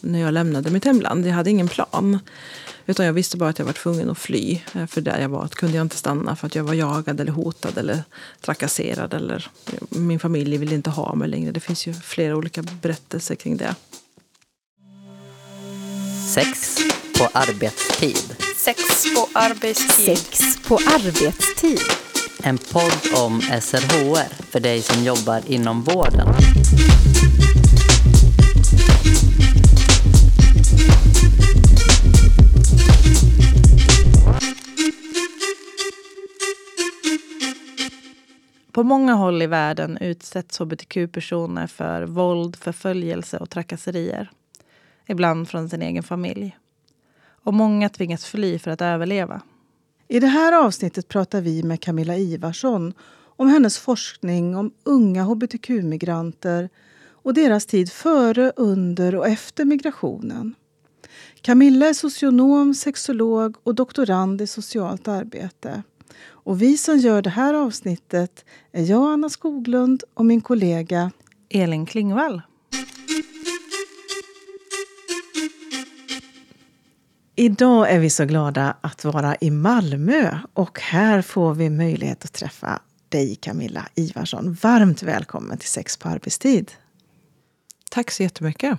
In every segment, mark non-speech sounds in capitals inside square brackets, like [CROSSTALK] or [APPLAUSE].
när jag lämnade mitt hemland. Jag hade ingen plan. Utan jag visste bara att jag var tvungen att fly. Eh, för där jag var kunde jag inte stanna för att jag var jagad eller hotad eller trakasserad. Eller min familj ville inte ha mig längre. Det finns ju flera olika berättelser kring det. Sex på arbetstid. Sex på arbetstid. Sex på arbetstid. En podd om SRHR för dig som jobbar inom vården. På många håll i världen utsätts hbtq-personer för våld, förföljelse och trakasserier. Ibland från sin egen familj. Och många tvingas fly för att överleva. I det här avsnittet pratar vi med Camilla Ivarsson om hennes forskning om unga hbtq-migranter och deras tid före, under och efter migrationen. Camilla är socionom, sexolog och doktorand i socialt arbete. Och vi som gör det här avsnittet är jag, Anna Skoglund, och min kollega Elin Klingvall. Idag är vi så glada att vara i Malmö och här får vi möjlighet att träffa dig Camilla Ivarsson. Varmt välkommen till Sex på arbetstid. Tack så jättemycket.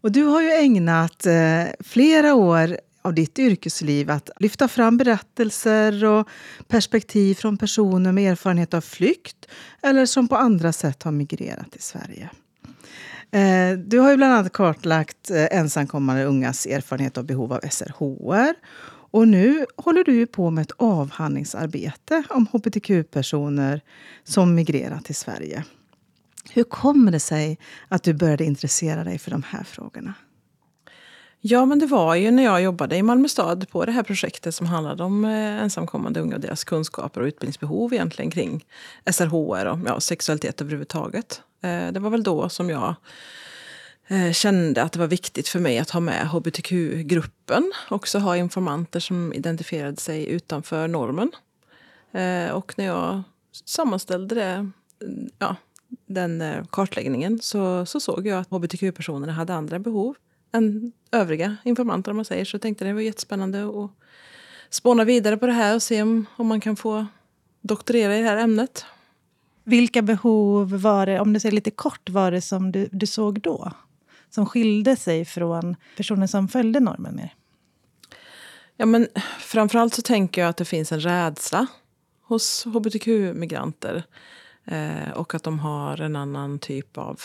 Och du har ju ägnat eh, flera år av ditt yrkesliv att lyfta fram berättelser och perspektiv från personer med erfarenhet av flykt eller som på andra sätt har migrerat till Sverige. Eh, du har ju bland annat kartlagt eh, ensamkommande ungas erfarenhet och behov av SRHR. Och nu håller du på med ett avhandlingsarbete om hbtq-personer som migrerat till Sverige. Hur kommer det sig att du började intressera dig för de här frågorna? Ja, men det var ju när jag jobbade i Malmö stad på det här projektet som handlade om eh, ensamkommande unga och deras kunskaper och utbildningsbehov egentligen kring SRHR och ja, sexualitet överhuvudtaget. Eh, det var väl då som jag eh, kände att det var viktigt för mig att ha med hbtq-gruppen. Också ha informanter som identifierade sig utanför normen. Och när jag sammanställde det, ja, den kartläggningen så, så såg jag att hbtq-personerna hade andra behov än övriga informanter om man säger. Så jag tänkte det var jättespännande att spåna vidare på det här och se om, om man kan få doktorera i det här ämnet. Vilka behov var det, om du säger lite kort, var det som du, du såg då? Som skilde sig från personer som följde normen mer? Ja, men framförallt så tänker jag att det finns en rädsla hos hbtq-migranter. Eh, och att de har en annan typ av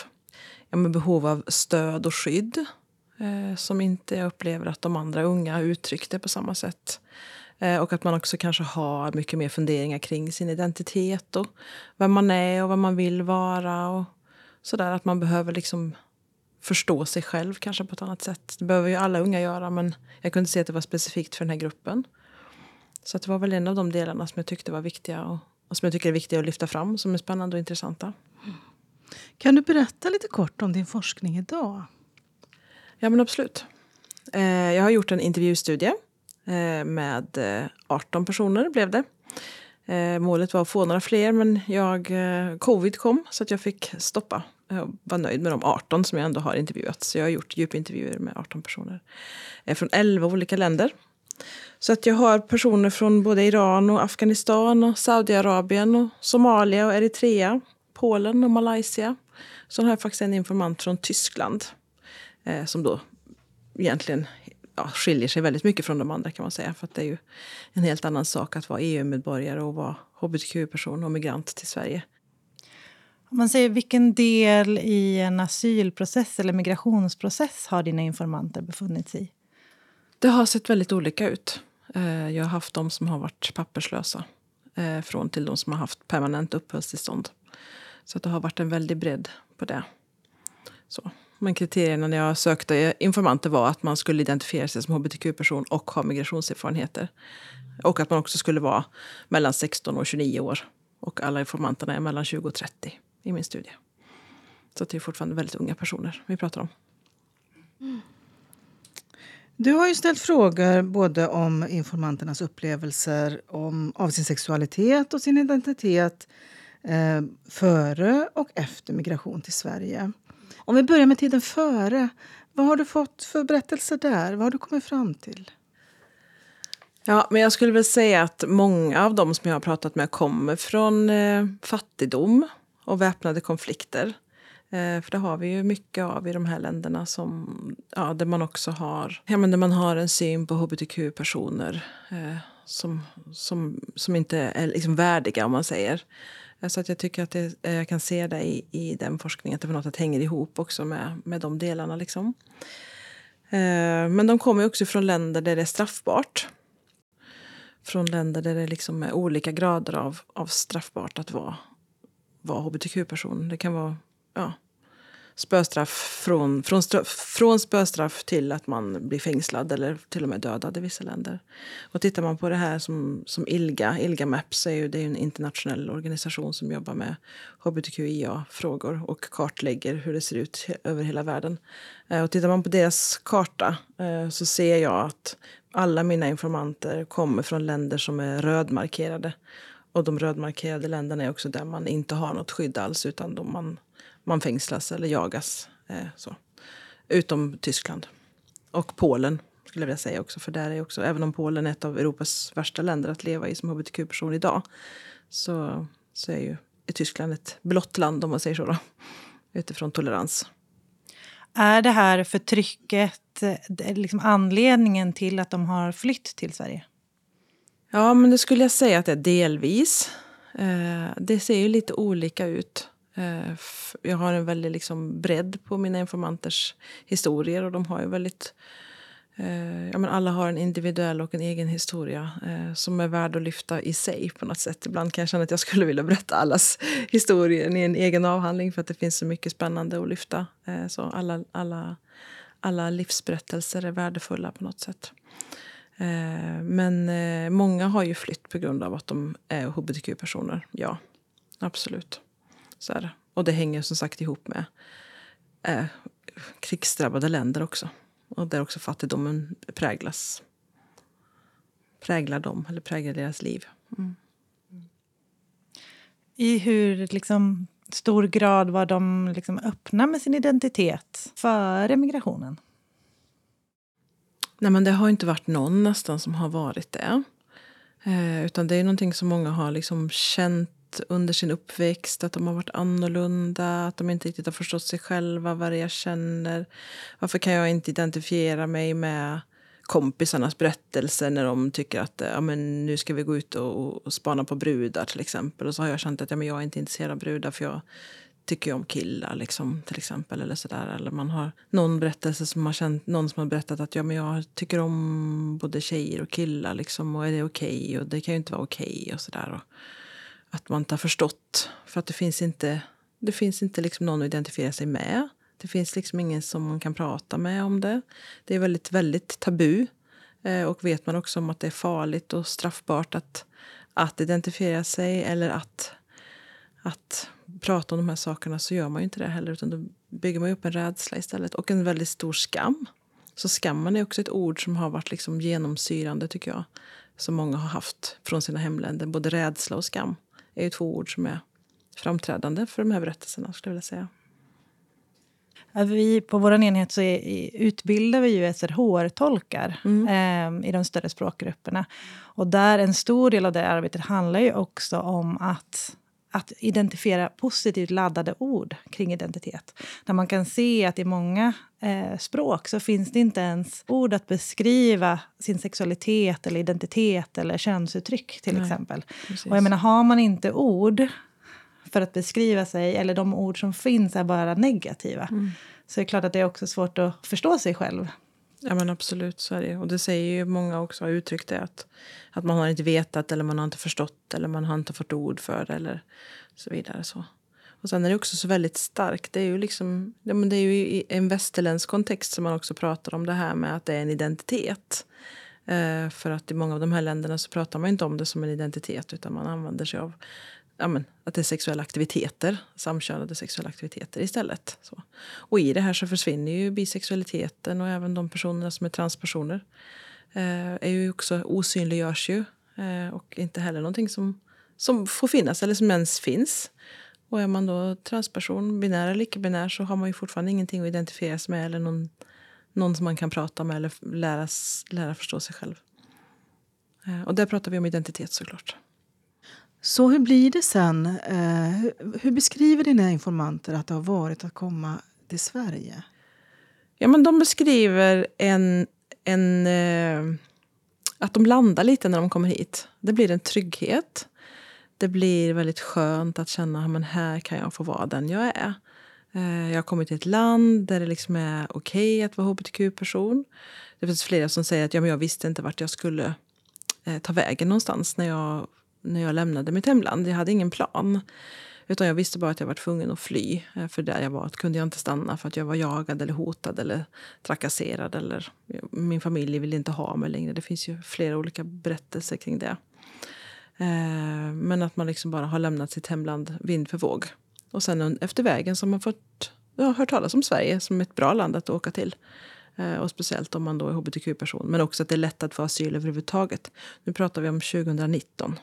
ja, behov av stöd och skydd eh, som inte upplever att de andra unga uttryckte på samma sätt. Eh, och att man också kanske har mycket mer funderingar kring sin identitet och vem man är och vad man vill vara. och sådär Att man behöver liksom förstå sig själv kanske på ett annat sätt. Det behöver ju alla unga göra men jag kunde se att det var specifikt för den här gruppen. Så det var väl en av de delarna som jag tyckte var viktiga och, och som jag tycker är viktiga att lyfta fram som är spännande och intressanta. Mm. Kan du berätta lite kort om din forskning idag? Ja, men absolut. Eh, jag har gjort en intervjustudie eh, med eh, 18 personer blev det. Eh, målet var att få några fler men jag, eh, covid kom så att jag fick stoppa. Jag var nöjd med de 18 som jag ändå har intervjuat. Så jag har gjort djupintervjuer med 18 personer. Från 11 olika länder. Så att jag har personer från både Iran och Afghanistan och Saudiarabien och Somalia och Eritrea, Polen och Malaysia. Sen har jag faktiskt en informant från Tyskland Eh, som då egentligen ja, skiljer sig väldigt mycket från de andra kan man säga. För det är ju en helt annan sak att vara EU-medborgare och vara hbtq-person och migrant till Sverige. Om man säger vilken del i en asylprocess eller migrationsprocess har dina informanter befunnit sig i? Det har sett väldigt olika ut. Eh, jag har haft de som har varit papperslösa eh, från till de som har haft permanent uppehållstillstånd. Så det har varit en väldig bredd på det. Så. Men kriterierna när jag sökte informanter var att man skulle identifiera sig som hbtq-person och ha migrationserfarenheter. Och att man också skulle vara mellan 16 och 29 år. Och alla informanterna är mellan 20 och 30 i min studie. Så det är fortfarande väldigt unga personer vi pratar om. Mm. Du har ju ställt frågor både om informanternas upplevelser om, av sin sexualitet och sin identitet eh, före och efter migration till Sverige. Om vi börjar med tiden före. Vad har du fått för berättelser där? Vad har du kommit fram till? Ja, men jag skulle väl säga att många av dem som jag har pratat med kommer från eh, fattigdom och väpnade konflikter. Eh, för det har vi ju mycket av i de här länderna som, ja, där man också har, ja, men där man har en syn på hbtq-personer eh, som, som, som inte är liksom värdiga, om man säger. Eh, så att jag tycker att det, eh, jag kan se det i, i den forskningen, att det på något sätt hänger ihop också med, med de delarna. Liksom. Eh, Men de kommer också från länder där det är straffbart. Från länder där det liksom är olika grader av, av straffbart att vara, vara hbtq-person. Det kan vara ja, spöstraff från, från, från spöstraff till att man blir fängslad eller till och med dödad i vissa länder. Och tittar man på det här som, som ILGA, ILGA Maps är ju, det är ju en internationell organisation som jobbar med hbtqia-frågor och kartlägger hur det ser ut över hela världen. Eh, och tittar man på deras karta eh, så ser jag att alla mina informanter kommer från länder som är rödmarkerade. Och de rödmarkerade länderna är också där man inte har något skydd alls utan de man, man fängslas eller jagas. Eh, så. Utom Tyskland. Och Polen skulle jag vilja säga också. För där är också, även om Polen är ett av Europas värsta länder att leva i som hbtq-person idag. Så, så är ju är Tyskland ett blått land om man säger så då. Utifrån tolerans. Är det här förtrycket eh, liksom anledningen till att de har flytt till Sverige? Ja, men det skulle jag säga att det är delvis. Eh, det ser ju lite olika ut. Eh, jag har en väldigt liksom bredd på mina informanters historier och de har ju väldigt... Eh, ja, men alla har en individuell och en egen historia eh, som är värd att lyfta i sig på något sätt. Ibland kan jag känna att jag skulle vilja berätta allas [LAUGHS] historier i en egen avhandling för att det finns så mycket spännande att lyfta. Eh, så alla, alla, alla livsberättelser är värdefulla på något sätt. Eh, Men eh, många har ju flytt på grund av att de är hbtq-personer. Ja, absolut. Så är det. Och det hänger som sagt ihop med eh, krigsdrabbade länder också. Och där också fattigdomen präglas. Präglar dem, eller präglar deras liv. I hur liksom, stor grad var de liksom, öppna med sin identitet före migrationen? Nej, men det har inte varit någon nästan som har varit det. Eh, utan det är någonting som många har liksom känt under sin uppväxt. Att de har varit annorlunda, att de inte riktigt har förstått sig själva, vad det jag känner. Varför kan jag inte identifiera mig med kompisarnas berättelser när de tycker att ja, men nu ska vi gå ut och, och spana på brudar till exempel. Och så har jag känt att ja, men jag är inte intresserad av brudar för jag tycker ju om killar liksom, till exempel. Eller, så där. eller man har någon berättelse som har känt, någon som har berättat att ja, men jag tycker om både tjejer och killar. Liksom, och är det okej? Okay? Och det kan ju inte vara okej. okay, och sådär. Att man inte har förstått. För att det finns inte, det finns inte liksom någon att identifiera sig med. Det finns liksom ingen som man kan prata med om det. Det är väldigt, väldigt tabu. Eh, och vet man också om att det är farligt och straffbart att, att identifiera sig eller att, att prata om de här sakerna så gör man ju inte det heller. Utan då bygger man upp en rädsla istället. Och en väldigt stor skam. Så skammen är också ett ord som har varit liksom genomsyrande tycker jag. Som många har haft från sina hemländer. Både rädsla och skam är ju två ord som är framträdande för de här berättelserna skulle jag säga. Vi, på vår enhet så är, utbildar vi ju SRHR-tolkar eh, i de större språkgrupperna. Och där en stor del av det arbetet handlar ju också om att, att identifiera positivt laddade ord kring identitet. Där man kan se att i många eh, språk så finns det inte ens ord att beskriva sin sexualitet eller identitet eller könsuttryck till Nej, exempel. Precis. Och jag menar, har man inte ord för att beskriva sig, eller de ord som finns är bara negativa, så är det klart att det är också svårt att förstå sig själv. Ja men absolut, så är det. Och det säger ju många också har uttryckt det. Att, att man har inte vetat eller man har inte förstått eller man har inte fått ord för det eller så vidare. Så. Och sen är det också så väldigt starkt. Det är ju liksom, ja, men det är ju i en västerländsk kontext som man också pratar om det här med att det är en identitet. Eh, för att i många av de här länderna så pratar man inte om det som en identitet utan man använder sig av ja, men, att det är sexuella aktiviteter, samkönade sexuella aktiviteter istället. Så. Och i det här så försvinner ju bisexualiteten och även de personerna som är transpersoner. Eh, är ju också, osynliggörs ju eh, och inte heller någonting som, som får finnas eller som ens finns. Och är man då transperson, binär eller icke-binär så har man ju fortfarande ingenting att identifiera sig med eller någon, någon som man kan prata med eller lära, lära förstå sig själv. Eh, och där pratar vi om identitet såklart. Så hur blir det sen? Eh, hur, beskriver dina informanter att det har varit att komma till Sverige? Ja, men de beskriver en, en, eh, att de landar lite när de kommer hit. Det blir en trygghet. Det blir väldigt skönt att känna att här kan jag få vara den jag är. Eh, jag har kommit till ett land där det liksom är okej att vara hbtq-person. Det finns flera som säger att ja, men jag visste inte vart jag skulle eh, ta vägen någonstans när jag, när jag lämnade mitt hemland. Jag hade ingen plan. Utan jag visste bara att jag var tvungen att fly. Eh, för där jag var kunde jag inte stanna för att jag var jagad eller hotad eller trakasserad. Eller min familj ville inte ha mig längre. Det finns ju flera olika berättelser kring det. Eh, men att man liksom bara har lämnat sitt hemland vind för våg. Och sen efter vägen så har man fått ja, hört talas om Sverige som ett bra land att åka till. Eh, och speciellt om man då är hbtq-person. Men också att det är lätt att få asyl överhuvudtaget. Nu pratar vi om 2019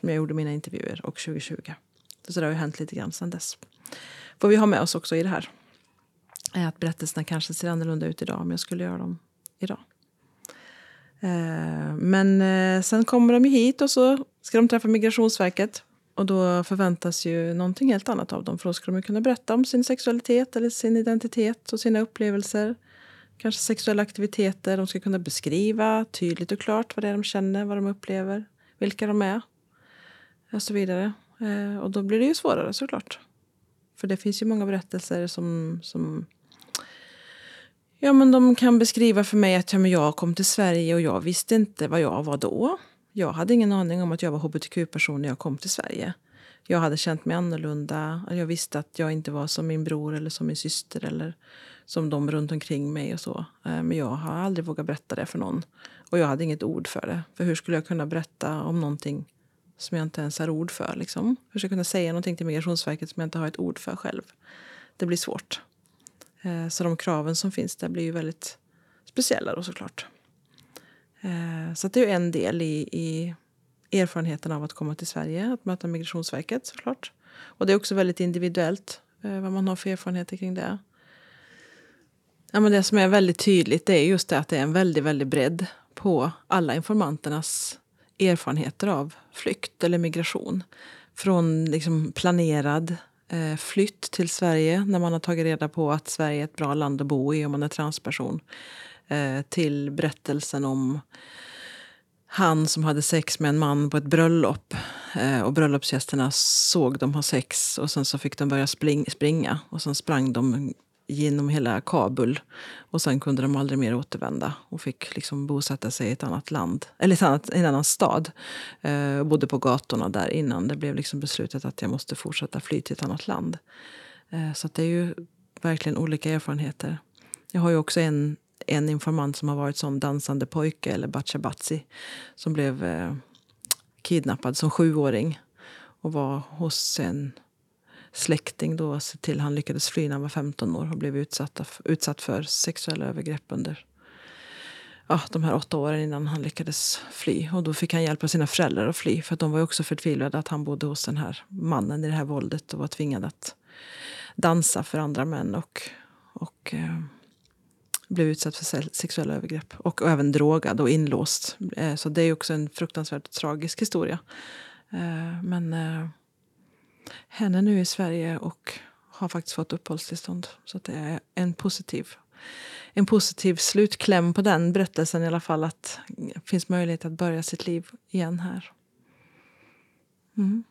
som jag gjorde mina intervjuer och 2020. Så det har ju hänt lite grann sedan dess. Får vi ha med oss också i det här. är Att berättelserna kanske ser annorlunda ut idag om jag skulle göra dem idag. Eh, men eh, sen kommer de ju hit och så ska de träffa Migrationsverket. Och då förväntas ju någonting helt annat av dem. För då ska de ju kunna berätta om sin sexualitet eller sin identitet och sina upplevelser. Kanske sexuella aktiviteter. De ska kunna beskriva tydligt och klart vad det är de känner, vad de upplever, vilka de är och så vidare. Eh, och då blir det ju svårare såklart. För det finns ju många berättelser som, som Ja, men de kan beskriva för mig att ja, men jag kom till Sverige och jag visste inte vad jag var då. Jag hade ingen aning om att jag var hbtq-person när jag kom till Sverige. Jag hade känt mig annorlunda. Jag visste att jag inte var som min bror eller som min syster eller som de runt omkring mig och så. Eh, men jag har aldrig vågat berätta det för någon. Och jag hade inget ord för det. För hur skulle jag kunna berätta om någonting som jag inte ens har ord för? Liksom? Hur ska jag kunna säga någonting till Migrationsverket som jag inte har ett ord för själv? Det blir svårt. Eh, Så de kraven som finns där blir ju väldigt speciella då såklart. Eh, Så att det är ju en del i, i erfarenheten av att komma till Sverige, att möta Migrationsverket såklart. Och det är också väldigt individuellt eh, vad man har för erfarenheter kring det. Ja, men det som är väldigt tydligt det är just det att det är en väldigt, väldigt bredd på alla informanternas erfarenheter av flykt eller migration. Från liksom planerad eh, flytt till Sverige när man har tagit reda på att Sverige är ett bra land att bo i om man är transperson. Eh, till berättelsen om han som hade sex med en man på ett bröllop. Eh, och bröllopsgästerna såg dem ha sex och sen så fick de börja spring, springa. Och sen sprang de genom hela Kabul. Och sen kunde de aldrig mer återvända och fick liksom bosätta sig i ett annat land. Eller ett annat, en annan stad. Eh, och bodde på gatorna där innan det blev liksom beslutet att jag måste fortsätta fly till ett annat land. Eh, så att det är ju verkligen olika erfarenheter. Jag har ju också en, en informant som har varit som dansande pojke, eller bachabatsi, som blev eh, kidnappad som sjuåring och var hos en släkting då se till han lyckades fly när han var 15 år och blev utsatta, utsatt för sexuella övergrepp under ja, de här åtta åren innan han lyckades fly. Och då fick han hjälp av sina föräldrar att fly för att de var också förtvivlade att han bodde hos den här mannen i det här våldet och var tvingad att dansa för andra män och, och eh, blev utsatt för sexuella övergrepp. Och, och även drogad och inlåst. Eh, så det är ju också en fruktansvärt tragisk historia. Eh, men eh, henne nu i Sverige och har faktiskt fått uppehållstillstånd. Så att det är en positiv, en positiv slutkläm på den berättelsen i alla fall. Att det finns möjlighet att börja sitt liv igen här. Mm.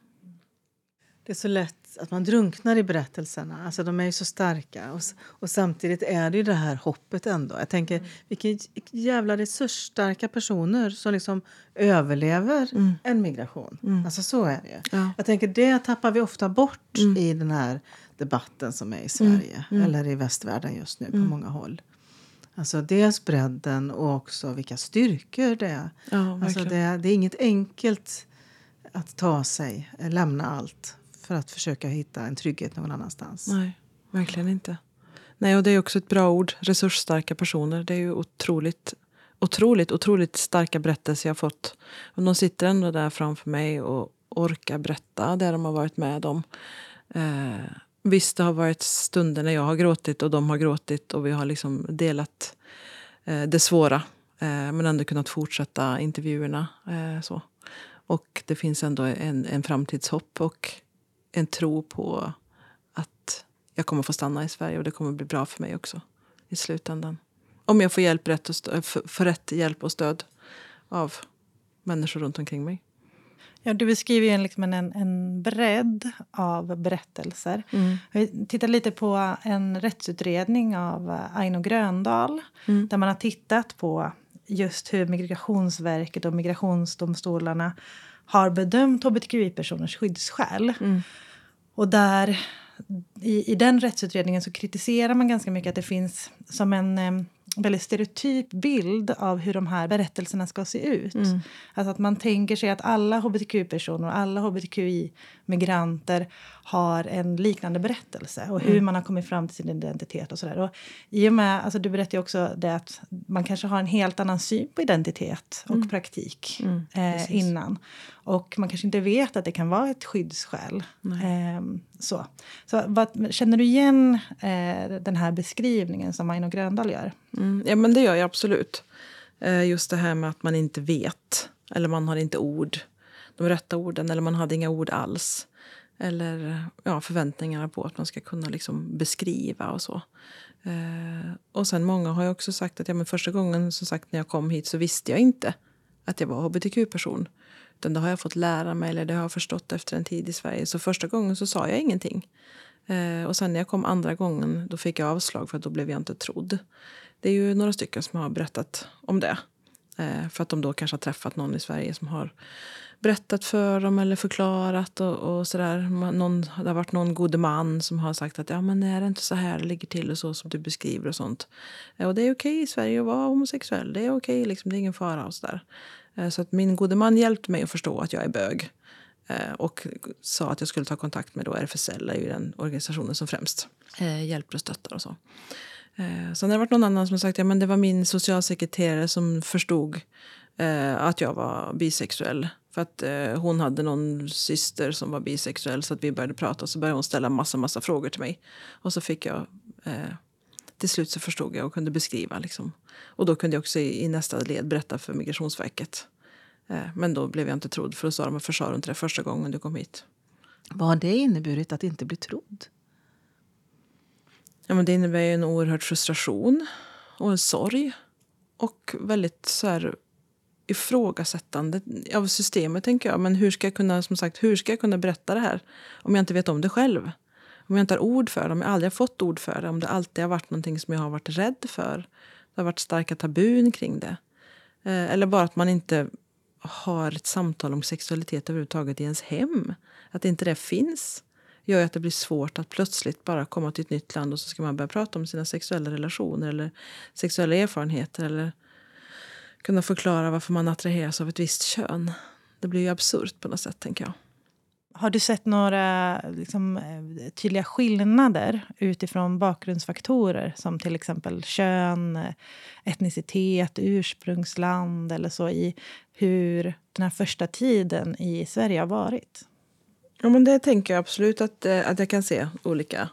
Det är så lätt att man drunknar i berättelserna. Alltså de är ju så starka. Och, och samtidigt är det ju det här hoppet ändå. Jag tänker, vilka j- jävla resursstarka personer som liksom överlever en migration. Alltså så är det ju. Ja. Jag tänker, det tappar vi ofta bort i den här debatten som är i Sverige. Eller i västvärlden just nu på många håll. Alltså dels bredden och också vilka styrkor det är. Ja, alltså det, det är inget enkelt att ta sig, eh, lämna allt för att försöka hitta en trygghet någon annanstans. Nej, verkligen inte. Nej, och det är också ett bra ord. Resursstarka personer. Det är ju otroligt, otroligt, otroligt starka berättelser jag har fått. Och de sitter ändå där framför mig och orkar berätta det de har varit med om. Eh, visst, det har varit stunder när jag har gråtit och de har gråtit och vi har liksom delat eh, det svåra. Eh, men ändå kunnat fortsätta intervjuerna. Eh, så. Och det finns ändå en, en framtidshopp och en tro på att jag kommer få stanna i Sverige och det kommer bli bra för mig också i slutändan. Om jag får, hjälp, rätt och för rätt hjälp och stöd av människor runt omkring mig. Ja, du beskriver ju en, liksom en, en bredd av berättelser. Vi tittar lite på en rättsutredning av eh, Aino Gröndal där man har tittat på just hur Migrationsverket och migrationsdomstolarna har bedömt hbtqi-personers skyddsskäl. Och där, i, i den rättsutredningen så kritiserar man ganska mycket att det finns som en eh, väldigt stereotyp bild av hur de här berättelserna ska se ut. Alltså att man tänker sig att alla hbtq-personer och alla hbtqi-migranter har en liknande berättelse och hur man har kommit fram till sin identitet och sådär. Och i och med, alltså du berättade också det att man kanske har en helt annan syn på identitet och praktik eh, innan. Och man kanske inte vet att det kan vara ett skyddsskäl. Ehm, så så vad, känner du igen eh, den här beskrivningen som Aino Gröndahl gör? Mm, ja, men det gör jag absolut. Eh, just det här med att man inte vet. Eller man har inte ord. De rätta orden. Eller man hade inga ord alls. Eller ja, förväntningarna på att man ska kunna liksom beskriva och så. Eh, och sen många har ju också sagt att ja, men första gången som sagt när jag kom hit så visste jag inte att jag var hbtq-person. Utan det har jag fått lära mig eller det har jag förstått efter en tid i Sverige. Så första gången så sa jag ingenting. Eh, och sen när jag kom andra gången då fick jag avslag för att då blev jag inte trodd. Det är ju några stycken som har berättat om det. Eh, för att de då kanske har träffat någon i Sverige som har berättat för dem eller förklarat. och, och sådär. Man- Någon, det har varit någon god man som har sagt att ja, men är det inte så här det ligger till och så som du beskriver och sånt. Och det är okej i Sverige att vara homosexuell. Det är okej, liksom, det är ingen fara och sådär. Eh, så att min gode man hjälpte mig att förstå att jag är bög. Eh, och sa att jag skulle ta kontakt med då RFSL, är ju den organisationen som främst eh, hjälper och stöttar och så. Eh, sen har det varit någon annan som har sagt att ja, men det var min socialsekreterare som förstod att jag var bisexuell. För att eh, hon hade någon syster som var bisexuell så att vi började prata och så började hon ställa massa, massa frågor till mig. Och så fick jag eh, till slut så förstod jag och kunde beskriva. Liksom. Och då kunde jag också i, i nästa led berätta för Migrationsverket. Eh, men då blev jag inte trodd för då sa de varför sa du inte det första gången du kom hit? Vad har det inneburit att inte bli trodd? Ja, men det innebär ju en oerhörd frustration och en sorg. Och väldigt så här, ifrågasättande av systemet, tänker jag. Men hur ska jag kunna, som sagt, hur ska jag kunna berätta det här om jag inte vet om det själv? Om jag inte har ord för det, om jag aldrig har fått ord för det. Om det alltid har varit någonting som jag har varit rädd för. Det har varit starka tabun kring det. Eh, eller bara att man inte har ett samtal om sexualitet överhuvudtaget i ens hem. Att inte det finns gör att det blir svårt att plötsligt bara komma till ett nytt land och så ska man börja prata om sina sexuella relationer eller sexuella erfarenheter eller kunna förklara varför man attraheras av ett visst kön. Det blir ju absurt på något sätt, tänker jag. Har du sett några liksom, eh, tydliga skillnader utifrån bakgrundsfaktorer som till exempel kön, eh, etnicitet, ursprungsland eller så i hur den här första tiden i Sverige har varit? Ja, men det tänker jag absolut att, eh, att jag kan se olika,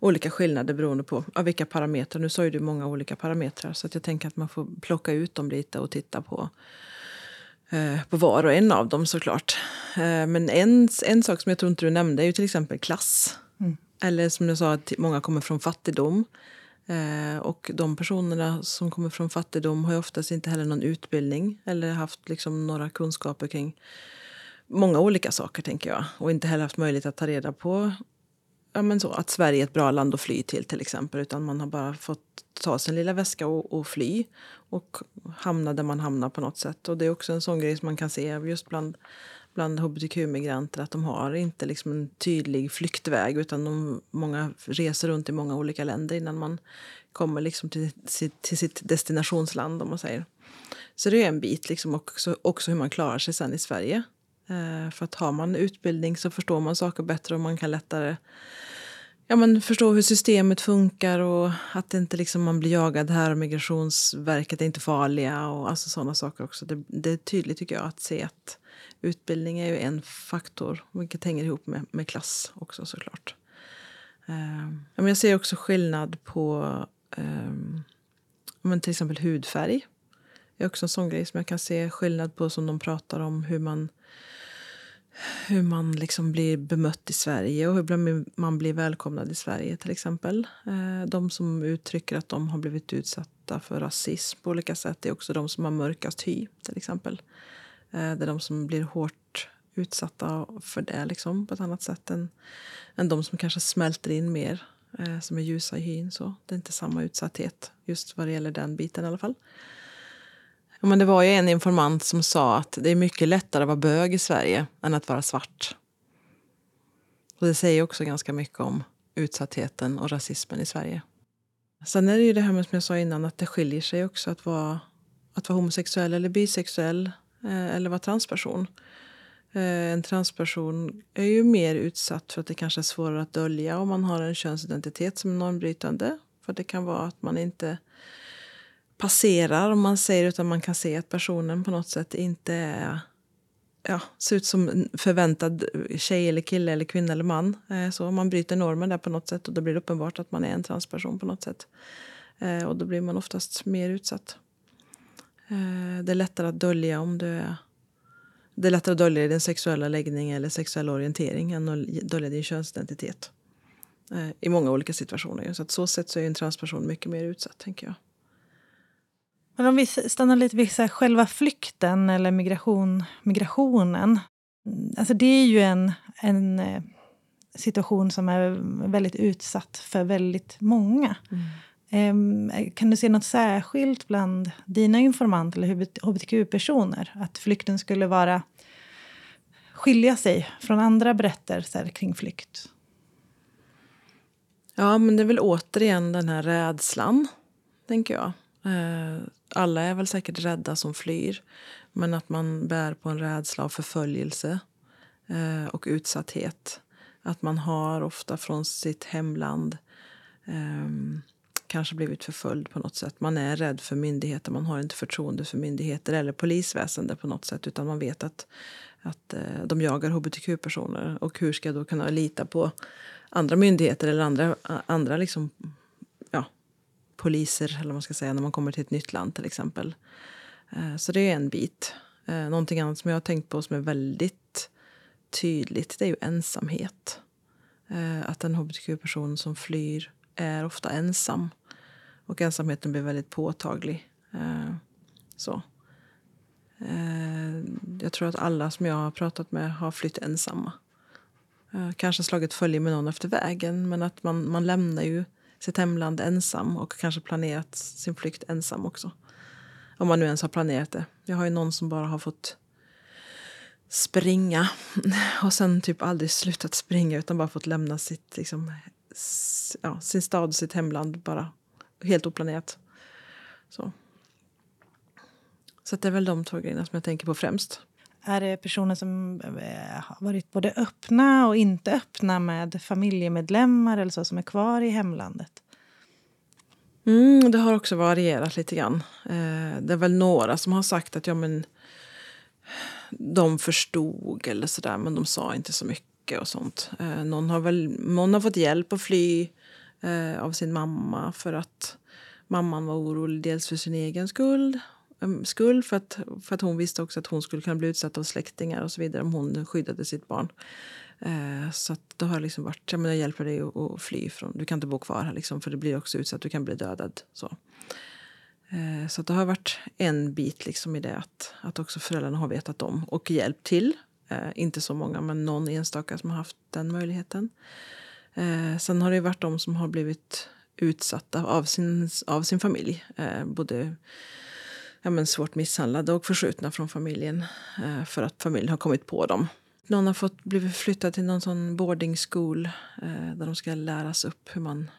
olika skillnader beroende på av vilka parametrar. Nu sa ju du många olika parametrar så att jag tänker att man får plocka ut dem lite och titta på, eh, på var och en av dem såklart. Eh, men en, en sak som jag tror inte du nämnde är ju till exempel klass. Eller som jag sa, att många kommer från fattigdom. Eh, och de personerna som kommer från fattigdom har ju oftast inte heller någon utbildning eller haft liksom några kunskaper kring många olika saker, tänker jag. Och inte heller haft möjlighet att ta reda på ja, men så, att Sverige är ett bra land att fly till, till exempel. Utan man har bara fått ta sin lilla väska och, och fly och hamna där man hamnar på något sätt. Och det är också en sån grej som man kan se just bland, bland hbtq-migranter att de har inte liksom en tydlig flyktväg utan de, många reser runt i många olika länder innan man kommer liksom till, sitt, till sitt destinationsland, om man säger. Så det är en bit, liksom också, också hur man klarar sig sen i Sverige. Eh, för att har man utbildning så förstår man saker bättre och man kan lättare ja, men förstå hur systemet funkar och att inte liksom man blir jagad här och Migrationsverket är inte farliga och alltså sådana saker också. Det, det är tydligt tycker jag att se att utbildning är ju en faktor, vilket hänger ihop med, med klass också såklart. Uh, ja, men jag ser också skillnad på eh, men till exempel hudfärg. Det är också en sån grej som jag kan se skillnad på som de pratar om hur man hur man liksom blir bemött i Sverige och hur man blir välkomnad i Sverige till exempel. Eh, de som uttrycker att de har blivit utsatta för rasism på olika sätt är också de som har mörkast hy till exempel. Eh, det är de som blir hårt utsatta för det liksom, på ett annat sätt än, än de som kanske smälter in mer, eh, som är ljusa i hyn. Så det är inte samma utsatthet just vad det gäller den biten i alla fall. Ja, men det var ju en informant som sa att det är mycket lättare att vara bög i Sverige än att vara svart. Och det säger också ganska mycket om utsattheten och rasismen i Sverige. Sen är det ju det här med som jag sa innan att det skiljer sig också att vara, att vara homosexuell eller bisexuell eh, eller vara transperson. Eh, en transperson är ju mer utsatt för att det kanske är svårare att dölja om man har en könsidentitet som är normbrytande. För det kan vara att man inte passerar om man säger utan man kan se att personen på något sätt inte är ja, ser ut som förväntad tjej eller kille eller kvinna eller man. Eh, så man bryter normen där på något sätt och då blir det uppenbart att man är en transperson på något sätt. Eh, och då blir man oftast mer utsatt. Eh, det är lättare att dölja om du är det är lättare att dölja din sexuella läggning eller sexuella orientering än att dölja din könsidentitet. I många olika situationer. Så att så sätt så är en transperson mycket mer utsatt, tänker jag. Men om vi stannar lite vid så själva flykten eller migration, migrationen. Alltså det är ju en, en eh, situation som är väldigt utsatt för väldigt många. Mm. Kan du se något särskilt bland dina informanter eller hbtq-personer? Att flykten skulle vara skilja sig från andra berättelser kring flykt? Ja, men det är väl återigen den här rädslan, tänker jag. Eh, alla är väl säkert rädda som flyr. Men att man bär på en rädsla av förföljelse eh, och utsatthet. Att man har ofta från sitt hemland ehm, kanske blivit förföljd på något sätt. Man är rädd för myndigheter, man har inte förtroende för myndigheter eller polisväsende på något sätt. Utan man vet att, att eh, de jagar hbtq-personer. Och hur ska jag då kunna lita på andra myndigheter eller andra, andra liksom poliser eller vad man ska säga, när man kommer till ett nytt land till exempel. Eh, så det är en bit. Eh, någonting annat som jag har tänkt på som är väldigt tydligt det är ju ensamhet. Eh, att en hbtq-person som flyr är ofta ensam. Och ensamheten blir väldigt påtaglig. Så. Jag tror att alla som jag har pratat med har flytt ensamma. Kanske slagit följe med någon efter vägen men att man, man lämnar ju sitt hemland ensam och kanske planerat sin flykt ensam också. Om man nu ens har planerat det. Jag har ju någon som bara har fått springa [LAUGHS] och sen typ aldrig slutat springa utan bara fått lämna sitt, liksom, ja, sin stad, sitt hemland bara helt oplanerat. Så. Så det är väl de två grejerna som jag tänker på främst. Är det personer som eh, har varit både öppna och inte öppna med familjemedlemmar eller så, som är kvar i hemlandet? Mm, det har också varierat lite grann. Eh, det är väl några som har sagt att ja, men, de förstod eller sådär men de sa inte så mycket och sånt. Eh, någon, har väl, någon har fått hjälp att fly av sin mamma för att mamman var orolig dels för sin egen skull Um, skull för att, för att hon visste också att hon skulle kunna bli utsatt av släktingar och så vidare om hon skyddade sitt barn. Eh, så att det har liksom varit, jag, menar, jag hjälper dig att, att fly från, du kan inte bo kvar här liksom, för det blir också utsatt, du kan bli dödad. Så, eh, så det har varit en bit liksom i det att, att också föräldrarna har vetat om och hjälpt till. Eh, inte så många, men någon enstaka som har haft den möjligheten. Eh, sen har det varit de som har blivit utsatta av sin, av sin familj. Eh, både ja, men svårt misshandlade och förskjutna från familjen eh, för att familjen har kommit på dem. Någon har fått blivit flyttad till någon sån boarding school eh, där de ska läras upp hur man,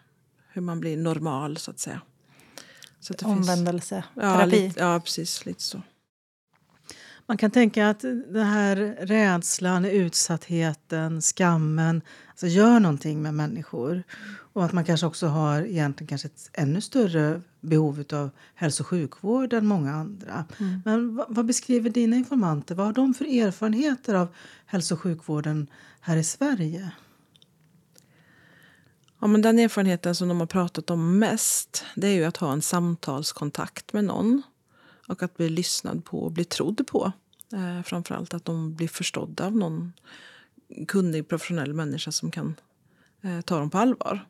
hur man blir normal, så att säga. Så att Omvändelse, finns, ja, terapi. Lite, ja, precis. Lite så. Man kan tänka att den här rädslan, utsattheten, skammen alltså gör någonting med människor. Och att man kanske också har egentligen kanske ett ännu större behov av hälso och sjukvård än många andra. Mm. Men vad, vad, beskriver dina informanter? Vad har de för erfarenheter av hälso och sjukvården här i Sverige? Ja, men den erfarenheten som de har pratat om mest det är ju att ha en samtalskontakt med någon. Och att bli lyssnad på och bli trodd på. Eh, framförallt att de blir förstådda av någon kunnig professionell människa som kan eh, ta dem på allvar.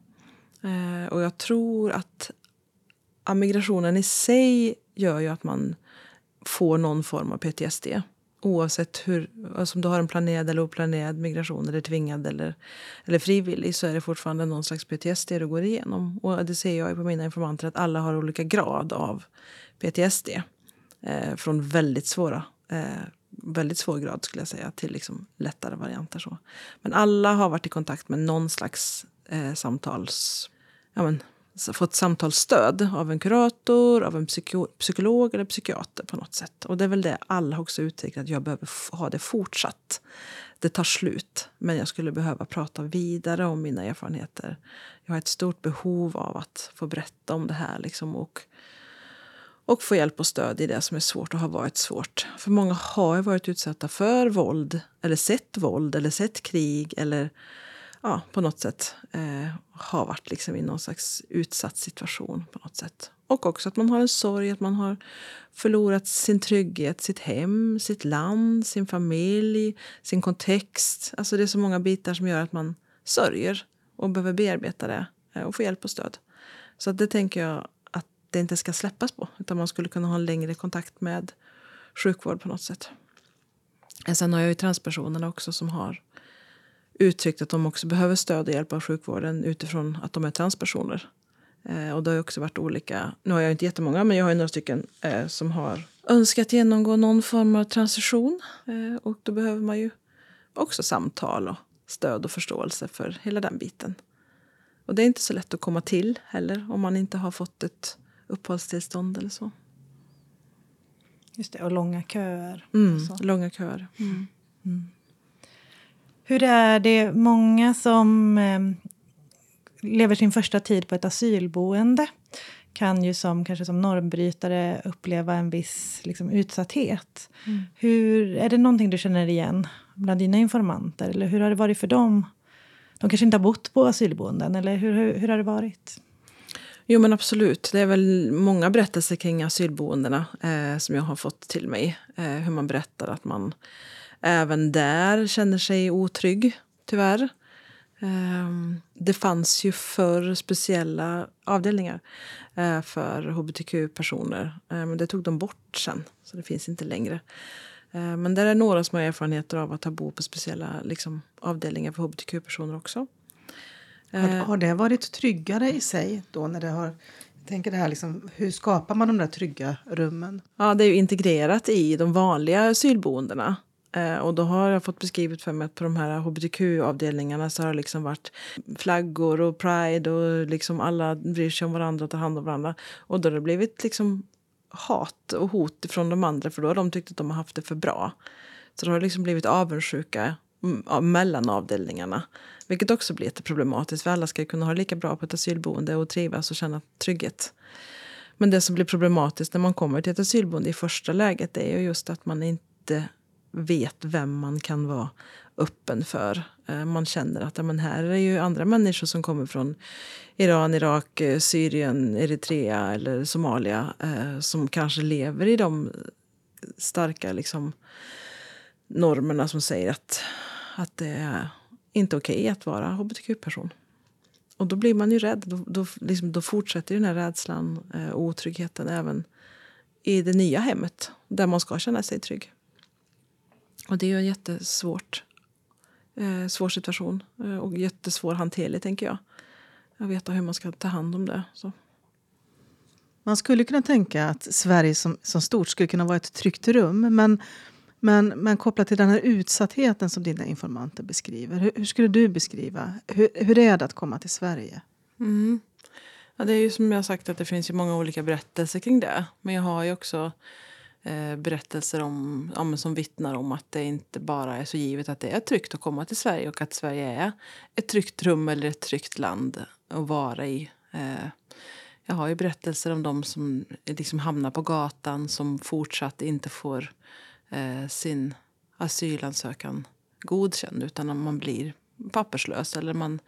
Eh, och jag tror att migrationen i sig gör ju att man får någon form av PTSD. Oavsett hur, alltså om du har en planerad eller oplanerad migration eller tvingad eller, eller frivillig så är det fortfarande någon slags PTSD du går igenom. Och det ser jag på mina informanter att alla har olika grad av PTSD. Eh, från väldigt svåra, eh, väldigt svår grad skulle jag säga till liksom lättare varianter. Så. Men alla har varit i kontakt med någon slags eh, samtals... Ja, men, fått samtalsstöd av en kurator, av en psyko psykolog eller psykiater på något sätt. Och det är väl det alla också uttryckt att jag behöver ha det fortsatt. Det tar slut, men jag skulle behöva prata vidare om mina erfarenheter. Jag har ett stort behov av att få berätta om det här liksom, och, och få hjälp och stöd i det som är svårt och har varit svårt. För många har ju varit utsatta för våld, eller sett våld, eller sett krig eller ja, på något sätt eh, har varit liksom i någon slags utsatt situation. på något sätt. Och också att man har en sorg, att man har förlorat sin trygghet, sitt hem, sitt land, sin familj, sin kontext. Alltså det är så många bitar som gör att man sörjer och behöver bearbeta det eh, och få hjälp och stöd. Så det tänker jag det inte ska släppas på, utan man skulle kunna ha en längre kontakt med sjukvård på något sätt. Eh, sen har jag ju transpersonerna också som har uttryckt att de också behöver stöd och hjälp av sjukvården utifrån att de är transpersoner. Eh, och det har också varit olika, nu har jag inte jättemånga, men jag har några stycken eh, som har önskat genomgå någon form av transition. Eh, och då behöver man ju också samtal och stöd och förståelse för hela den biten. Och det är inte så lätt att komma till heller om man inte har fått ett uppehållstillstånd eller så. Just det, och långa köer. Mm, och långa köer. Mm. Hur är det många som eh, lever sin första tid på ett asylboende kan ju som, kanske som normbrytare uppleva en viss liksom, utsatthet. Mm. Hur, är det någonting du känner igen bland dina informanter? Eller hur har det varit för dem? De kanske inte har bott på asylboenden, eller hur, hur, hur har det varit? Jo men absolut. Det är väl många berättelser kring asylboendena eh, som jag har fått till mig. Eh, hur man berättar att man även där känner sig otrygg, tyvärr. Ehm, det fanns ju för speciella avdelningar eh, för hbtq-personer. Eh, men det tog de bort sen, så det finns inte längre. Eh, men där är några som har erfarenheter av att ha bo på speciella liksom, avdelningar för hbtq-personer också. Har, har det varit tryggare i sig då när det har tänker det här liksom, hur skapar man de där trygga rummen? Ja, det är ju integrerat i de vanliga asylboendena. Eh, och då har jag fått beskrivet för mig att på de här hbtq-avdelningarna så har det liksom varit flaggor och pride och liksom alla bryr sig om varandra och tar hand om varandra. Och då har det blivit liksom hat och hot från de andra för då har de tyckt att de har haft det för bra. Så då har det liksom blivit avundsjuka mellan avdelningarna. Vilket också blir jätteproblematiskt för alla ska kunna ha det lika bra på ett asylboende och trivas och känna trygghet. Men det som blir problematiskt när man kommer till ett asylboende i första läget är ju just att man inte vet vem man kan vara öppen för. Eh, man känner att men här är ju andra människor som kommer från Iran, Irak, eh, Syrien, Eritrea eller Somalia eh, som kanske lever i de starka liksom, normerna som säger att, att det är inte okej okay att vara hbtq-person. Och då blir man ju rädd. Då, då, liksom, då fortsätter den här rädslan eh, och otryggheten även i det nya hemmet där man ska känna sig trygg. Och det är ju en jättesvårt eh, svår situation eh, och jättesvår hanterlig, tänker jag. Att veta hur man ska ta hand om det. Så. Man skulle kunna tänka att Sverige som, som stort skulle kunna vara ett tryggt rum. Men, men, men kopplat till den här utsattheten som dina informanter beskriver. Hur, hur skulle du beskriva? Hur, hur är det att komma till Sverige? Mm. Ja, det är ju som jag sagt att det finns ju många olika berättelser kring det. Men jag har ju också eh, berättelser om, ja, som vittnar om att det inte bara är så givet att det är tryggt att komma till Sverige och att Sverige är ett tryggt rum eller ett tryggt land att vara i. Eh, jag har ju berättelser om de som liksom hamnar på gatan som fortsatt inte får eh, sin asylansökan godkänd utan man blir papperslös eller man,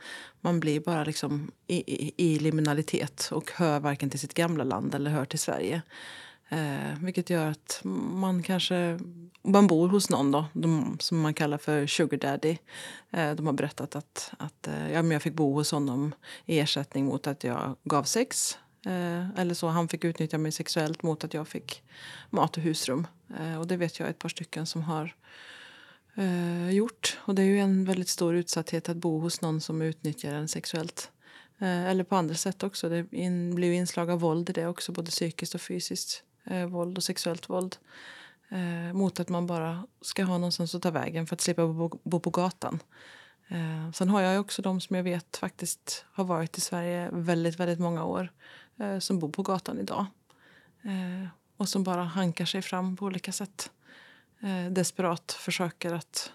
man blir bara liksom i, i, i liminalitet och hör varken till sitt gamla land eller hör till Sverige. Eh, vilket gör att man kanske man bor hos någon då, de, som man kallar för sugar daddy. Eh, de har berättat att, att eh, ja, men jag fick bo hos honom i ersättning mot att jag gav sex. Eh, eller så han fick utnyttja mig sexuellt mot att jag fick mat och husrum. Eh, och det vet jag ett par stycken som har eh, gjort. Och det är ju en väldigt stor utsatthet att bo hos någon som utnyttjar en sexuellt. Eh, eller på andra sätt också. Det in, blir inslag av våld i det också, både psykiskt och fysiskt eh, våld och sexuellt våld. Eh, mot att man bara ska ha någonstans att ta vägen för att slippa bo, bo på gatan. Eh, sen har jag också de som jag vet faktiskt har varit i Sverige väldigt, väldigt många år. Eh, som bor på gatan idag. Eh, och som bara hankar sig fram på olika sätt. Eh, desperat försöker att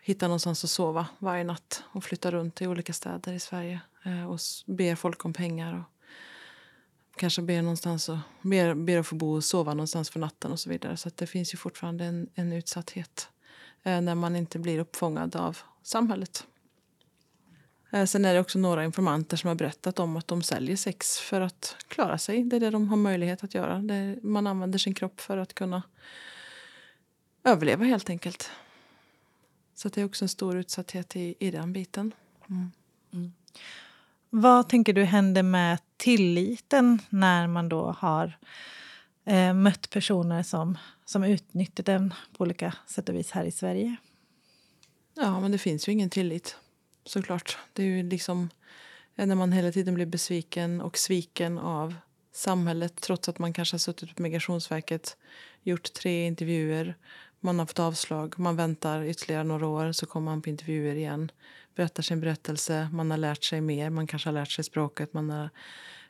hitta någonstans att sova varje natt och flytta runt i olika städer i Sverige eh, och ber folk om pengar. Och kanske ber, någonstans och, ber, ber att få bo och sova någonstans för natten och så vidare. Så att det finns ju fortfarande en, en utsatthet eh, när man inte blir uppfångad av samhället. Eh, Sen är det också några informanter som har berättat om att de säljer sex för att klara sig. Det är det de har möjlighet att göra. Man använder sin kropp för att kunna överleva helt enkelt. Så det är också en stor utsatthet i, i den biten. Vad tänker du händer med tilliten när man då har eh, mött personer som, som utnyttjar den på olika sätt och vis här i Sverige? Ja, men det finns ju ingen tillit. Såklart. Det är ju liksom eh, när man hela tiden blir besviken och sviken av samhället trots att man kanske har suttit på Migrationsverket, gjort tre intervjuer, man har fått avslag, man väntar ytterligare några år så kommer man på intervjuer igen, berättar sin berättelse, man har lärt sig mer, man kanske har lärt sig språket, man har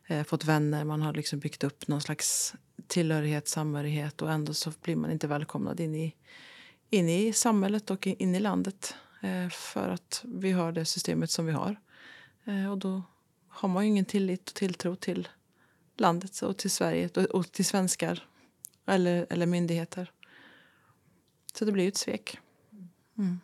eh, fått vänner, man har liksom byggt upp någon slags tillhörighet, samhörighet och ändå så blir man inte välkomnad in i, in i samhället och in i landet Eh, för att vi har det systemet som vi har. Eh, och då har man ju ingen tillit och tilltro till landet och till Sverige och- till svenskar eller, eller myndigheter. Så det blir ju ett svek. Mm.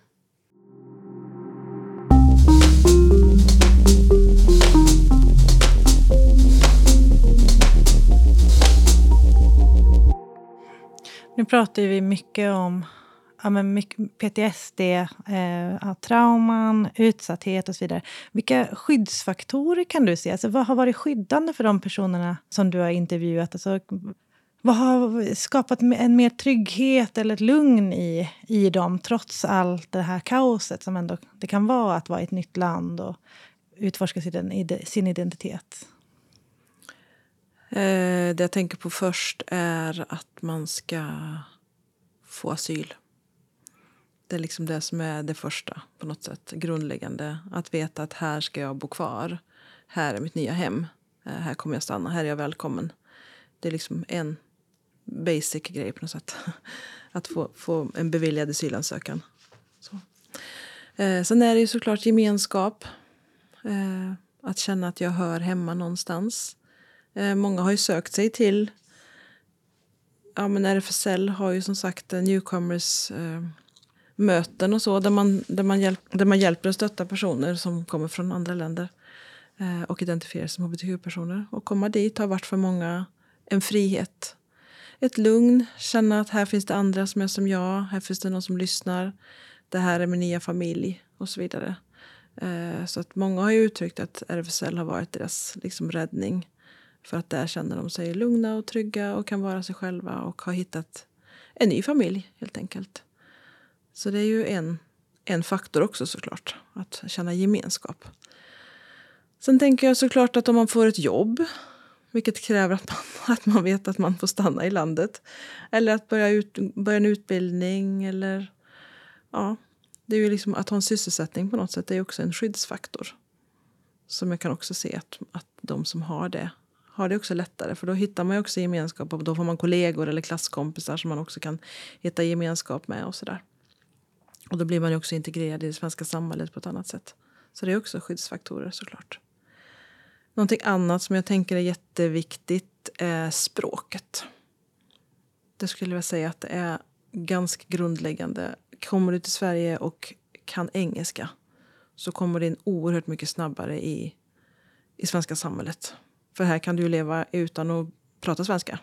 Nu pratar vi mycket om ja, men mycket PTSD, eh, trauman, utsatthet och så vidare. Vilka skyddsfaktorer kan du se? Alltså, vad har varit skyddande för de personerna som du har intervjuat? Alltså, vad har skapat en mer trygghet eller ett lugn i, i dem trots allt det här kaoset som ändå det kan vara att vara i ett nytt land och utforska sin, sin identitet? Eh, det jag tänker på först är att man ska få asyl. Det är liksom det som är det första, på något sätt. Grundläggande. Att veta att här ska jag bo kvar. Här är mitt nya hem. Eh, här kommer jag stanna. Här är jag välkommen. Det är liksom en basic grej på något sätt. [LAUGHS] Att få, få en beviljad asylansökan. Så. Eh, sen är det ju såklart gemenskap. Eh, att känna att jag hör hemma någonstans. Eh, många har ju sökt sig till... Ja, men RFSL har ju som sagt newcomers eh, möten och så där man, där, man hjälp, där man hjälper och stöttar personer som kommer från andra länder eh, och identifierar sig som hbtq-personer. Och komma dit har varit för många en frihet. Ett lugn, känna att här finns det andra som är som jag, här finns det någon som lyssnar. Det här är min nya familj och så vidare. Eh, så att många har ju uttryckt att RFSL har varit deras liksom, räddning. För att där känner de sig lugna och trygga och kan vara sig själva och har hittat en ny familj helt enkelt. Så det är ju en, en faktor också såklart, att känna gemenskap. Sen tänker jag såklart att om man får ett jobb, vilket kräver att man, [LAUGHS] att man vet att man får stanna i landet. Eller att börja, ut, börja en utbildning eller ja, det är ju liksom att ha en sysselsättning på något sätt. Det är också en skyddsfaktor. Som jag kan också se att, att de som har det har det också lättare. För då hittar man ju också gemenskap och då får man kollegor eller klasskompisar som man också kan hitta gemenskap med och sådär. Och då blir man ju också integrerad i det svenska samhället på ett annat sätt. Så det är också skyddsfaktorer såklart. Någonting annat som jag tänker är jätteviktigt är språket. Det skulle jag säga att det är ganska grundläggande. Kommer du till Sverige och kan engelska så kommer du in oerhört mycket snabbare i, i svenska samhället. För här kan du leva utan att prata svenska.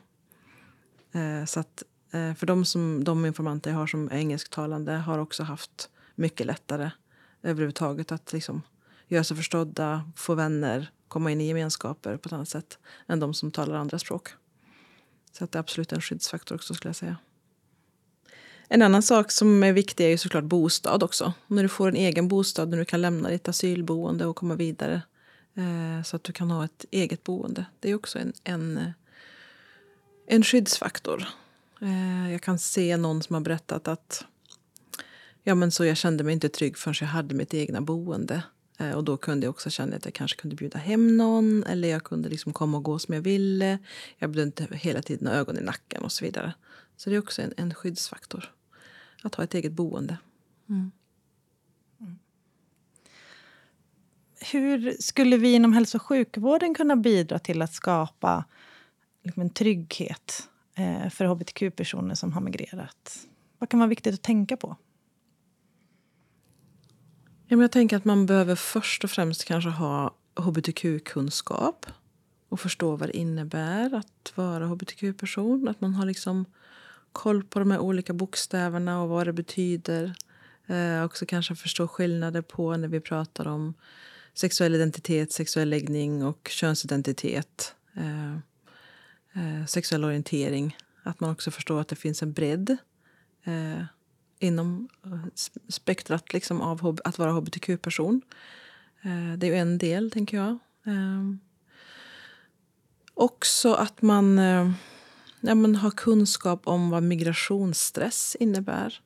Eh, så att, Eh, för de, som, de informanter jag har som är engelsktalande har också haft mycket lättare överhuvudtaget att liksom göra sig förstådda, få vänner, komma in i gemenskaper på ett annat sätt än de som talar andra språk. Så att det är absolut en skyddsfaktor också skulle jag säga. En annan sak som är viktig är ju såklart bostad också. När du får en egen bostad, när du kan lämna ditt asylboende och komma vidare. Eh, så att du kan ha ett eget boende. Det är också en, en, eh, en skyddsfaktor. Eh, jag kan se någon som har berättat att ja, men så jag kände mig inte trygg förrän jag hade mitt egna boende. Eh, och då kunde jag också känna att jag kanske kunde bjuda hem någon eller jag kunde liksom komma och gå som jag ville. Jag behövde inte hela tiden ha ögon i nacken och så vidare. Så det är också en, en skyddsfaktor. Att ha ett eget boende. Mm. Hur skulle vi inom hälso och sjukvården kunna bidra till att skapa liksom en trygghet Eh, för hbtq-personer som har migrerat? Vad kan vara viktigt att tänka på? Ja, men jag tänker att man behöver först och främst kanske ha hbtq-kunskap och förstå vad det innebär att vara hbtq-person. Att man har liksom koll på de här olika bokstäverna och vad det betyder. Eh, också kanske förstå skillnader på när vi pratar om sexuell identitet, sexuell läggning och könsidentitet. Eh, eh, sexuell orientering. Att man också förstår att det finns en bredd eh, inom eh, spektrat liksom, av att vara hbtq-person. Eh, det är ju en del, tänker jag. Eh, också att man, eh, ja, man har kunskap om vad migrationsstress innebär.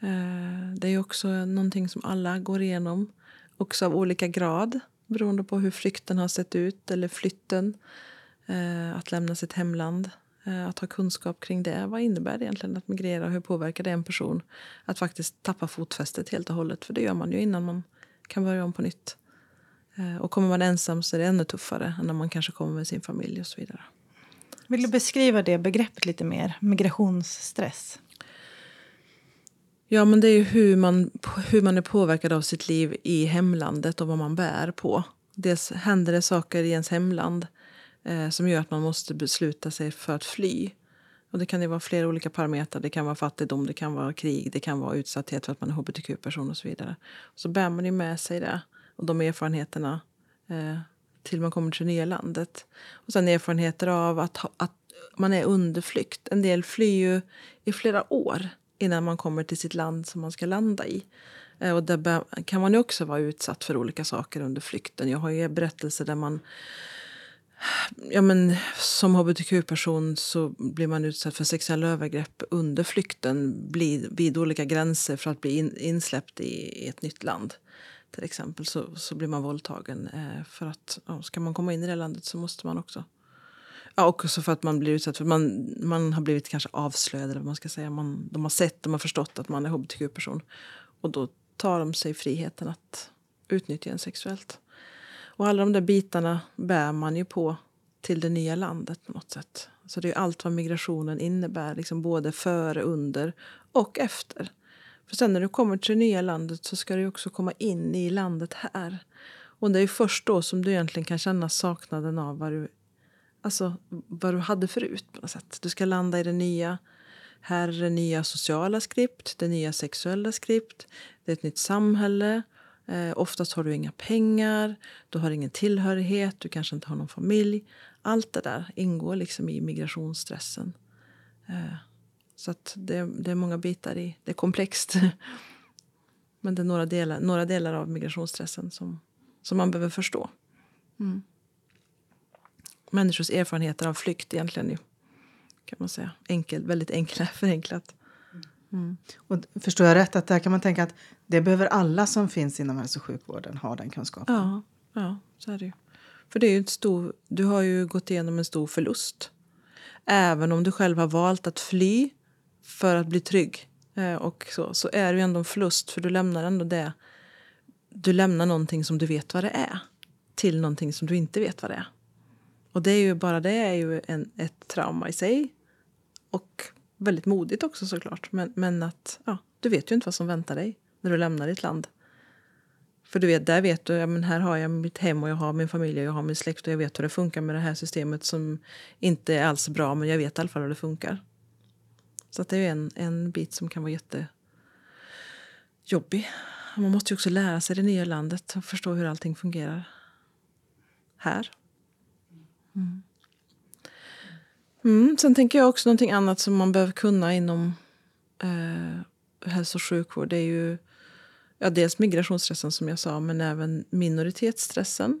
Eh, det är också någonting som alla går igenom, också av olika grad beroende på hur flykten har sett ut, eller flytten. Att lämna sitt hemland. Eh, att ha kunskap kring det. Vad innebär det egentligen att migrera och hur påverkar det en person att faktiskt tappa fotfästet helt och hållet? För det gör man ju innan man kan börja om på nytt. Eh, och kommer man ensam så är det ännu tuffare än när man kanske kommer med sin familj och så vidare. Vill du beskriva det begreppet lite mer? Migrationsstress. Ja, men det är ju hur man, hur man är påverkad av sitt liv i hemlandet och vad man bär på. Dels händer det saker i ens hemland eh, som gör att man måste besluta sig för att fly. Och det kan ju vara flera olika parametrar. Det kan vara fattigdom, det kan vara krig, det kan vara utsatthet för att man är hbtq-person och så vidare. Så bär man ju med sig det och de erfarenheterna eh, till man kommer till det nya landet. Och sen erfarenheter av att, ha, att man är under flykt. En del flyr ju i flera år innan man kommer till sitt land som man ska landa i. Eh, och där kan man ju också vara utsatt för olika saker under flykten. Jag har ju berättelser där man Ja, men som hbtq-person så blir man utsatt för sexuella övergrepp under flykten vid olika gränser för att bli in, insläppt i, ett nytt land. Till exempel så, så blir man våldtagen. Eh, för att ja, Ska man komma in i det landet så måste man också... Ja, också för att man blir utsatt för man, man har blivit kanske avslöjad. Eller vad man ska säga. Man, de har sett, de har förstått att man är hbtq-person. Och då tar de sig friheten att utnyttja en sexuellt. Och alla de där bitarna bär man ju på till det nya landet på något sätt. Så det är allt vad migrationen innebär, liksom både före, under och efter. För sen när du kommer till det nya landet så ska du också komma in i landet här. Och det är först då som du egentligen kan känna saknaden av vad du, alltså, vad du hade förut. på något sätt. Du ska landa i det nya. Här är det nya sociala skript, det nya sexuella skript. Det är ett nytt samhälle. Eh, oftast har du inga pengar, du har ingen tillhörighet, du kanske inte har någon familj. Allt det där ingår liksom i migrationsstressen. Eh, så det, det, är många bitar i det. är komplext. [LAUGHS] Men det är några delar, några delar av migrationsstressen som, som man behöver förstå. Mm. Människors erfarenheter av flykt egentligen. Ju, kan man säga. Enkel, väldigt enkla, [LAUGHS] förenklat. Mm. Och förstår jag rätt att där kan man tänka att det behöver alla som finns inom hälso och sjukvården ha den kunskapen? Ja, ja så är det ju. För det är ju stor, du har ju gått igenom en stor förlust. Även om du själv har valt att fly för att bli trygg eh, och så, så är det ju ändå en förlust för du lämnar ändå det. Du lämnar någonting som du vet vad det är till någonting som du inte vet vad det är. Och det är ju bara det är ju en, ett trauma i sig. Och väldigt modigt också såklart. Men, men att ja, du vet ju inte vad som väntar dig när du lämnar ditt land. För du vet, där vet du, ja, men här har jag mitt hem och jag har min familj och jag har min släkt och jag vet hur det funkar med det här systemet som inte är alls bra men jag vet i alla fall hur det funkar. Så att det är en, en bit som kan vara jättejobbig. Man måste ju också lära sig det nya landet och förstå hur allting fungerar här. Mm. Mm, sen tänker jag också någonting annat som man behöver kunna inom eh, hälso och sjukvård. Det är ju ja, dels migrationsstressen som jag sa, men även minoritetsstressen.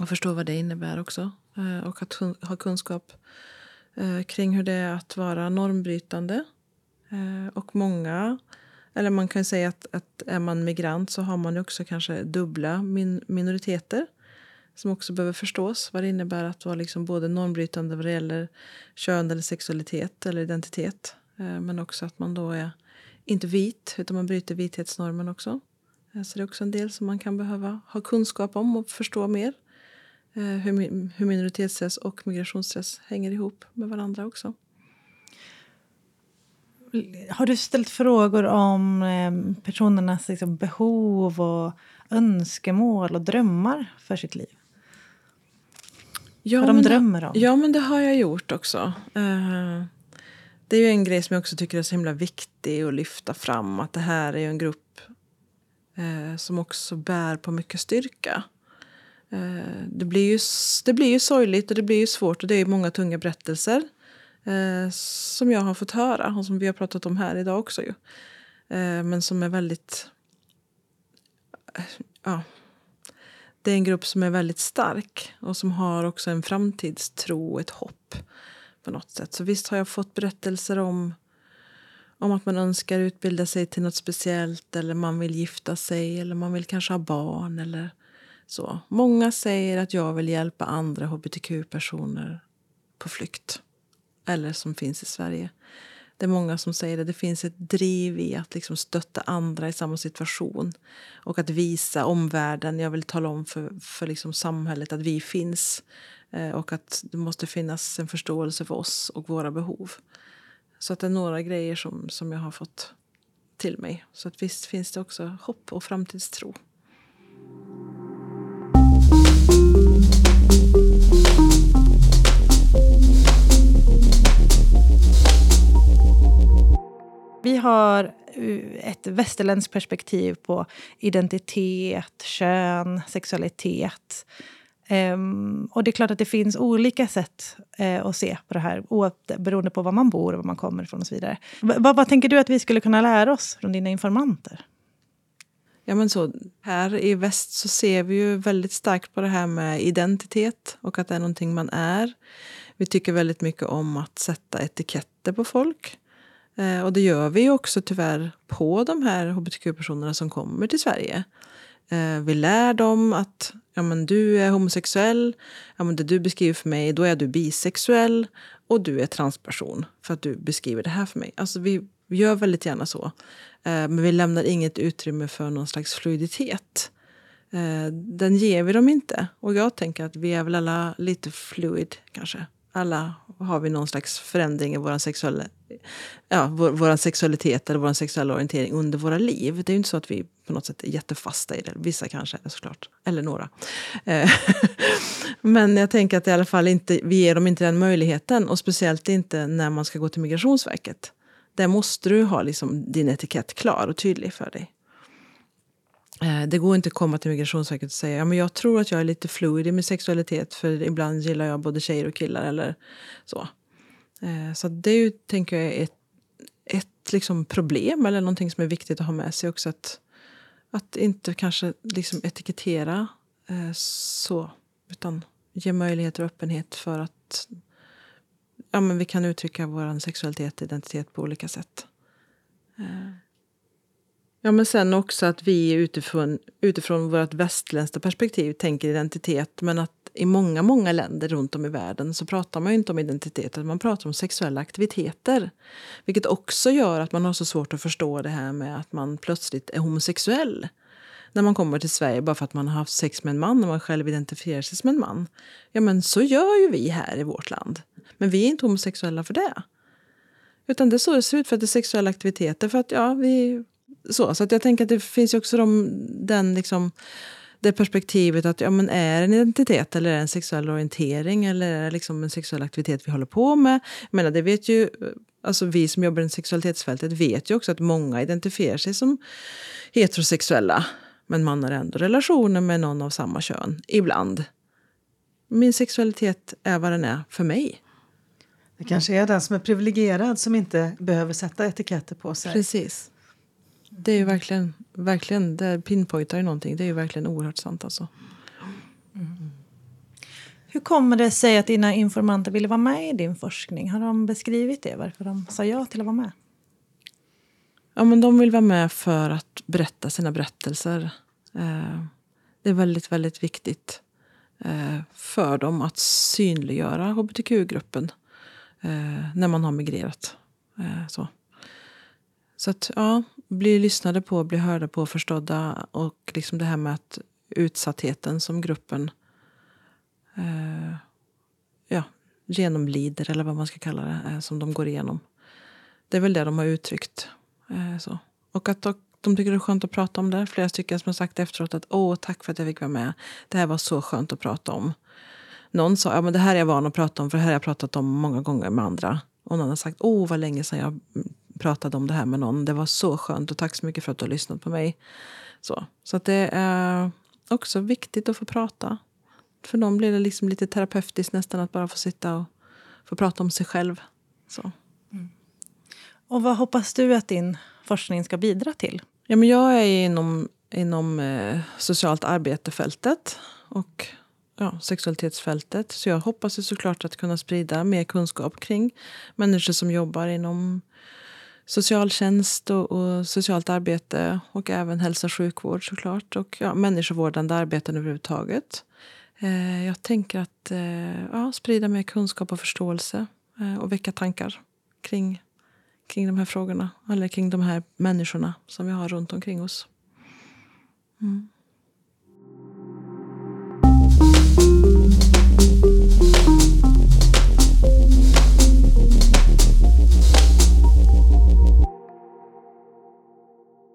Och förstå vad det innebär också. Eh, och att ha kunskap eh, kring hur det är att vara normbrytande. Eh, och många, eller man kan säga att, att är man migrant så har man också kanske dubbla min, minoriteter som också behöver förstås. Vad det innebär att vara liksom både normbrytande vad det gäller kön eller sexualitet eller identitet. Eh, men också att man då är inte vit, utan man bryter vithetsnormen också. Eh, så det är också en del som man kan behöva ha kunskap om och förstå mer. Eh, hur minoritetsstress och migrationsstress hänger ihop med varandra också. Har du ställt frågor om ehm, personernas liksom, behov och önskemål och drömmar för sitt liv? Ja, Vad de drömmer om? Ja, men det har jag gjort också. Det är ju en grej som jag också tycker är så himla viktig att lyfta fram. Att det här är en grupp eh, som också bär på mycket styrka. Eh, det, blir ju, det blir ju sorgligt och det blir ju svårt och det är många tunga berättelser som jag har fått höra och som vi har pratat om här idag också. Ju. Men som är väldigt... Ja, det är en grupp som är väldigt stark och som har också en framtidstro och ett hopp på något sätt. Så visst har jag fått berättelser om, om att man önskar utbilda sig till något speciellt eller man vill gifta sig eller man vill kanske ha barn eller så. Många säger att jag vill hjälpa andra hbtq-personer på flykt eller som finns i Sverige. Det är många som säger att Det finns ett driv i att liksom stötta andra i samma situation. Och att visa omvärlden, jag vill tala om för, för liksom samhället att vi finns. Eh, och att det måste finnas en förståelse för oss och våra behov. Så att det är några grejer som, som jag har fått till mig. Så att visst finns det också hopp och framtidstro. Vi har eh, ett västerländskt perspektiv på identitet, kön, sexualitet. Um, och det är klart att det finns olika sätt uh, att se på det här beroende på var man bor och var man kommer ifrån och så vidare. V vad tänker du att vi skulle kunna lära oss från dina informanter? Ja, men så, här i väst så ser vi ju väldigt starkt på det här med identitet och att det är någonting man är. Vi tycker väldigt mycket om att sätta etiketter på folk. Eh, och det gör vi också tyvärr på de här hbtq-personerna som kommer till Sverige. Eh, vi lär dem att ja, men du är homosexuell, ja, men det du beskriver för mig, då är du bisexuell och du är transperson för att du beskriver det här för mig. Alltså vi, gör väldigt gärna så. Eh, men vi lämnar inget utrymme för någon slags fluiditet. Den ger vi dem inte. Och jag tänker att vi är väl alla lite fluid kanske alla har vi någon slags förändring i vår, sexuella, ja, vår, vår sexualitet eller vår sexuella orientering under våra liv. Det är ju inte så att vi på något sätt är jättefasta i det. Vissa kanske är det såklart. Eller några. Eh, [LAUGHS] men jag tänker att i alla fall inte, vi ger dem inte den möjligheten. Och speciellt inte när man ska gå till Migrationsverket. Där måste du ha liksom din etikett klar och tydlig för dig. Eh, det går inte att komma till Migrationsverket och säga ja, men jag tror att jag är lite fluid i min sexualitet för ibland gillar jag både tjejer och killar. eller Så eh, Så det är ju, tänker jag, ett, ett liksom problem eller någonting som är viktigt att ha med sig också. Att, att inte kanske liksom etikettera eh, så, utan ge möjligheter och öppenhet för att ja, men vi kan uttrycka vår sexualitet och identitet på olika sätt. Ja, men sen också att vi utifrån, utifrån vårt västerländska perspektiv tänker identitet. Men att i många, många länder runt om i världen så pratar man inte om identitet, man pratar om sexuella aktiviteter. Vilket också gör att man har så svårt att förstå det här med att man plötsligt är homosexuell. När man kommer till Sverige bara för att man har haft sex med en man och man själv identifierar sig som en man. Ja, men så gör ju vi här i vårt land. Men vi är inte homosexuella för det. Utan det är så det ser ut för att det är sexuella aktiviteter. För att ja, vi så, så att jag tänker att det finns också de, den liksom, det perspektivet att ja, men är det en identitet eller är det en sexuell orientering eller är det liksom en sexuell aktivitet vi håller på med? Jag menar, det vet ju, alltså vi som jobbar i sexualitetsfältet vet ju också att många identifierar sig som heterosexuella men man har ändå relationer med någon av samma kön, ibland. Min sexualitet är vad den är för mig. Det kanske är den som är privilegierad som inte behöver sätta etiketter på sig. Precis. Det är ju verkligen, verkligen det pinpointar ju någonting. Det är ju verkligen oerhört sant alltså. Hur kommer det sig att dina informanter ville vara med i din forskning? Har de beskrivit det? Varför de sa ja till att vara med? Ja, men de vill vara med för att berätta sina berättelser. Eh, det är väldigt, väldigt viktigt eh, för dem att synliggöra hbtq-gruppen eh, när man har migrerat. Så. så att, ja, bli lyssnade på, bli hörda på, förstådda och liksom det här med att utsattheten som gruppen eh, ja, genomlider, eller vad man ska kalla det, eh, som de går igenom. Det är väl det de har uttryckt. Eh, så. Och att de tycker det är skönt att prata om det. Flera stycken som har sagt efteråt att åh, tack för att jag fick vara med. Det här var så skönt att prata om. Någon sa ja, men det här är jag van att prata om för det här har jag pratat om många gånger med andra. Och någon har sagt åh, vad länge sedan jag pratade om det här med någon. Det var så skönt och tack så mycket för att du har lyssnat på mig. Så, så att det är också viktigt att få prata. För dem blir det liksom lite terapeutiskt nästan att bara få sitta och få prata om sig själv. Så. Och vad hoppas du att din forskning ska bidra till? Ja, men jag är inom, inom eh, socialt arbetefältet och ja, sexualitetsfältet. Så jag hoppas ju såklart att kunna sprida mer kunskap kring människor som jobbar inom socialtjänst och, och socialt arbete och även hälso och sjukvård såklart. Och ja, människovårdande arbeten överhuvudtaget. Eh, jag tänker att eh, ja, sprida mer kunskap och förståelse eh, och väcka tankar kring kring de här frågorna. Eller kring de här människorna som vi har runt omkring oss. Mm.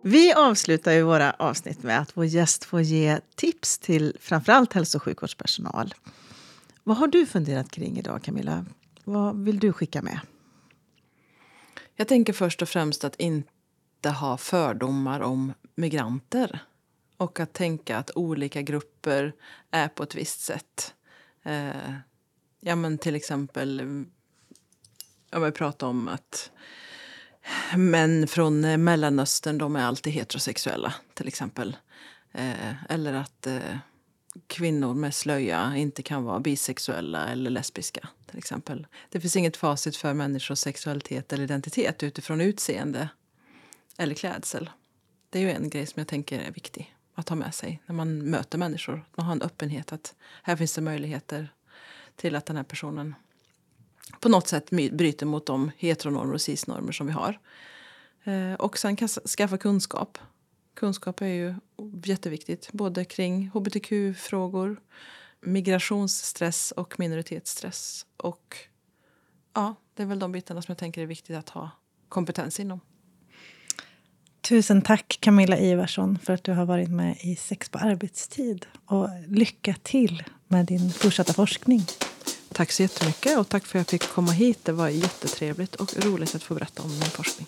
Vi avslutar ju våra avsnitt med att vår gäst får ge tips till framförallt hälso och sjukvårdspersonal. Vad har du funderat kring idag, Camilla? Vad vill du skicka med? Jag tänker först och främst att inte ha fördomar om migranter. Och att tänka att olika grupper är på ett visst sätt. Eh, ja, men till exempel, om vi pratar om att män från eh, Mellanöstern de är alltid heterosexuella, till exempel. Eh, eller att eh, kvinnor med slöja inte kan vara bisexuella eller lesbiska. till exempel. Det finns inget facit för människors sexualitet eller identitet utifrån utseende eller klädsel. Det är ju en grej som jag tänker är viktig att ha med sig när man möter människor. Man har en öppenhet att här finns det möjligheter till att den här personen på något sätt bryter mot de heteronormer och cisnormer som vi har. Eh, och sen skaffa kunskap Kunskap är ju jätteviktigt, både kring hbtq-frågor, migrationsstress och minoritetsstress. Och ja, det är väl de bitarna som jag tänker är viktigt att ha kompetens inom. Tusen tack Camilla Ivarsson för att du har varit med i Sex på arbetstid. Och lycka till med din fortsatta forskning. Tack så jättemycket och tack för att jag fick komma hit. Det var jättetrevligt och roligt att få berätta om min forskning.